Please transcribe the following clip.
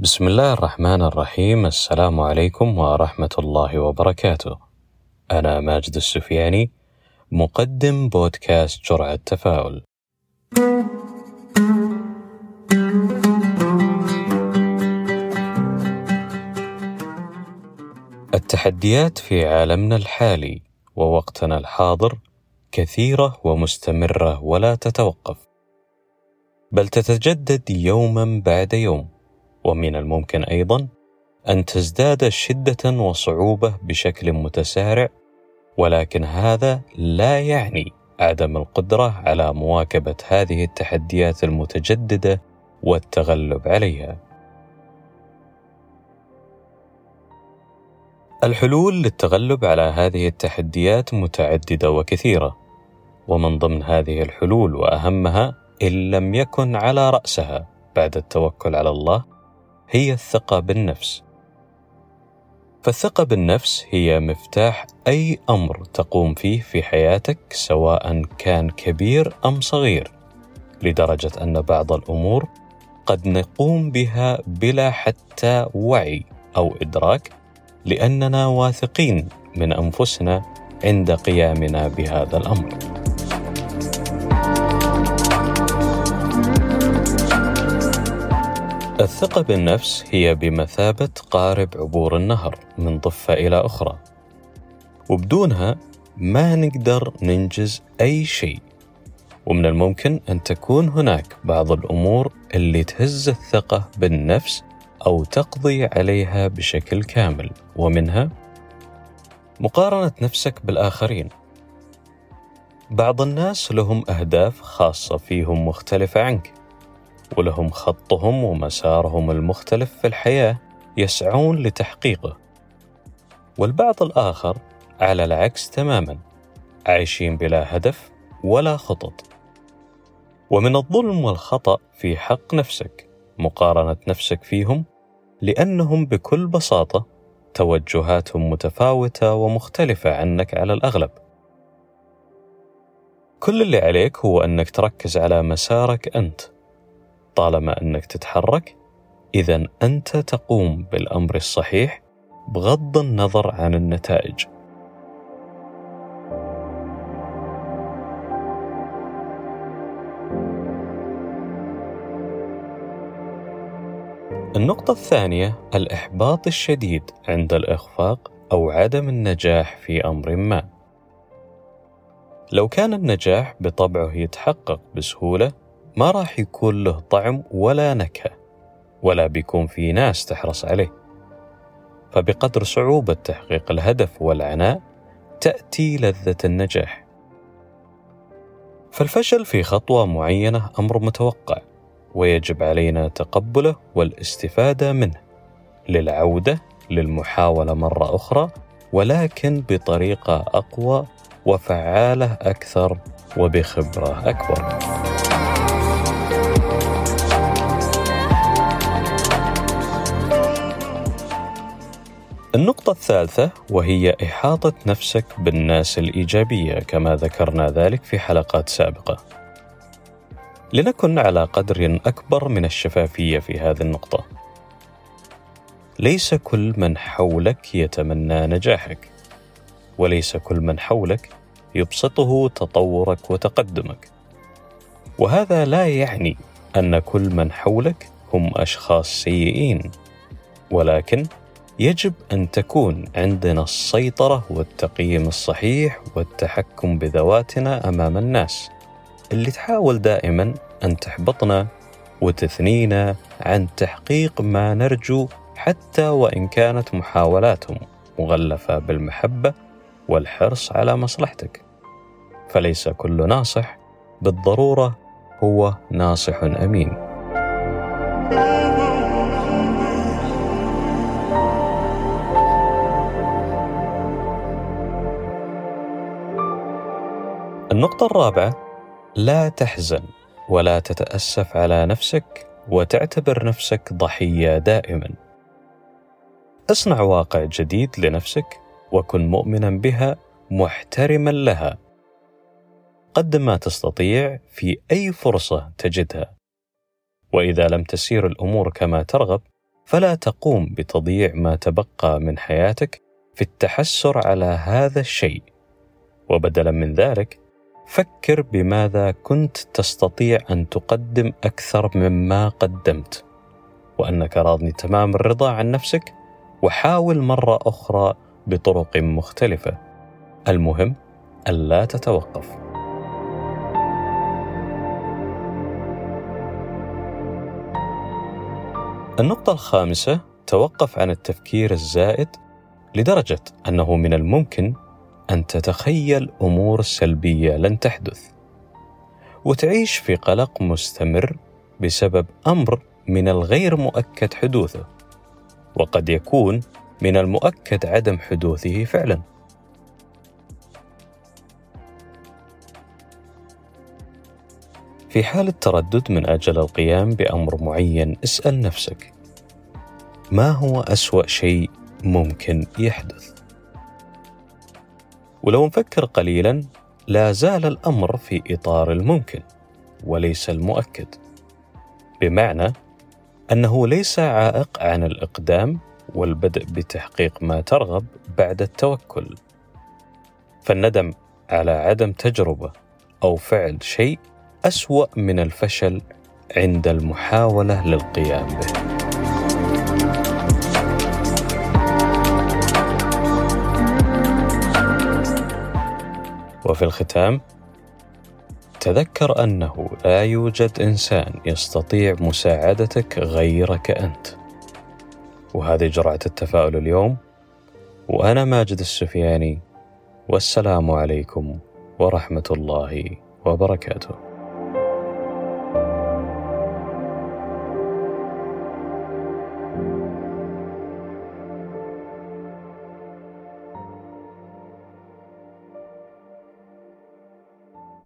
بسم الله الرحمن الرحيم السلام عليكم ورحمة الله وبركاته. أنا ماجد السفياني مقدم بودكاست جرعة تفاؤل. التحديات في عالمنا الحالي ووقتنا الحاضر كثيرة ومستمرة ولا تتوقف، بل تتجدد يوما بعد يوم. ومن الممكن أيضا أن تزداد شدة وصعوبة بشكل متسارع ولكن هذا لا يعني عدم القدرة على مواكبة هذه التحديات المتجددة والتغلب عليها. الحلول للتغلب على هذه التحديات متعددة وكثيرة ومن ضمن هذه الحلول وأهمها إن لم يكن على رأسها بعد التوكل على الله هي الثقة بالنفس. فالثقة بالنفس هي مفتاح أي أمر تقوم فيه في حياتك سواء كان كبير أم صغير، لدرجة أن بعض الأمور قد نقوم بها بلا حتى وعي أو إدراك لأننا واثقين من أنفسنا عند قيامنا بهذا الأمر. الثقة بالنفس هي بمثابة قارب عبور النهر من ضفة إلى أخرى، وبدونها ما نقدر ننجز أي شيء، ومن الممكن أن تكون هناك بعض الأمور اللي تهز الثقة بالنفس أو تقضي عليها بشكل كامل، ومنها مقارنة نفسك بالآخرين. بعض الناس لهم أهداف خاصة فيهم مختلفة عنك، ولهم خطهم ومسارهم المختلف في الحياة يسعون لتحقيقه. والبعض الآخر على العكس تماما عايشين بلا هدف ولا خطط. ومن الظلم والخطأ في حق نفسك مقارنة نفسك فيهم لأنهم بكل بساطة توجهاتهم متفاوتة ومختلفة عنك على الأغلب. كل اللي عليك هو أنك تركز على مسارك أنت. طالما أنك تتحرك اذا أنت تقوم بالأمر الصحيح بغض النظر عن النتائج النقطة الثانية الإحباط الشديد عند الإخفاق أو عدم النجاح في أمر ما. لو كان النجاح بطبعه يتحقق بسهولة ما راح يكون له طعم ولا نكهة ولا بيكون في ناس تحرص عليه. فبقدر صعوبة تحقيق الهدف والعناء تأتي لذة النجاح. فالفشل في خطوة معينة أمر متوقع ويجب علينا تقبله والاستفادة منه. للعودة للمحاولة مرة أخرى ولكن بطريقة أقوى وفعالة أكثر وبخبرة أكبر. النقطة الثالثة وهي إحاطة نفسك بالناس الإيجابية كما ذكرنا ذلك في حلقات سابقة. لنكن على قدر أكبر من الشفافية في هذه النقطة. ليس كل من حولك يتمنى نجاحك، وليس كل من حولك يبسطه تطورك وتقدمك. وهذا لا يعني أن كل من حولك هم أشخاص سيئين، ولكن يجب أن تكون عندنا السيطرة والتقييم الصحيح والتحكم بذواتنا أمام الناس اللي تحاول دائما أن تحبطنا وتثنينا عن تحقيق ما نرجو حتى وإن كانت محاولاتهم مغلفة بالمحبة والحرص على مصلحتك. فليس كل ناصح بالضرورة هو ناصح أمين. النقطة الرابعة لا تحزن ولا تتأسف على نفسك وتعتبر نفسك ضحية دائما. اصنع واقع جديد لنفسك وكن مؤمنا بها محترما لها. قدم ما تستطيع في أي فرصة تجدها. وإذا لم تسير الأمور كما ترغب فلا تقوم بتضييع ما تبقى من حياتك في التحسر على هذا الشيء وبدلا من ذلك فكر بماذا كنت تستطيع أن تقدم أكثر مما قدمت وأنك راضي تمام الرضا عن نفسك وحاول مرة أخرى بطرق مختلفة. المهم الا تتوقف. النقطة الخامسة توقف عن التفكير الزائد لدرجة أنه من الممكن أن تتخيل أمور سلبية لن تحدث وتعيش في قلق مستمر بسبب أمر من الغير مؤكد حدوثه وقد يكون من المؤكد عدم حدوثه فعلا. في حال التردد من أجل القيام بأمر معين اسأل نفسك ما هو أسوأ شيء ممكن يحدث؟ ولو نفكر قليلا لا زال الأمر في إطار الممكن وليس المؤكد. بمعنى أنه ليس عائق عن الإقدام والبدء بتحقيق ما ترغب بعد التوكل. فالندم على عدم تجربة أو فعل شيء أسوأ من الفشل عند المحاولة للقيام به. وفي الختام تذكر أنه لا يوجد إنسان يستطيع مساعدتك غيرك أنت. وهذه جرعة التفاؤل اليوم وأنا ماجد السفياني والسلام عليكم ورحمة الله وبركاته.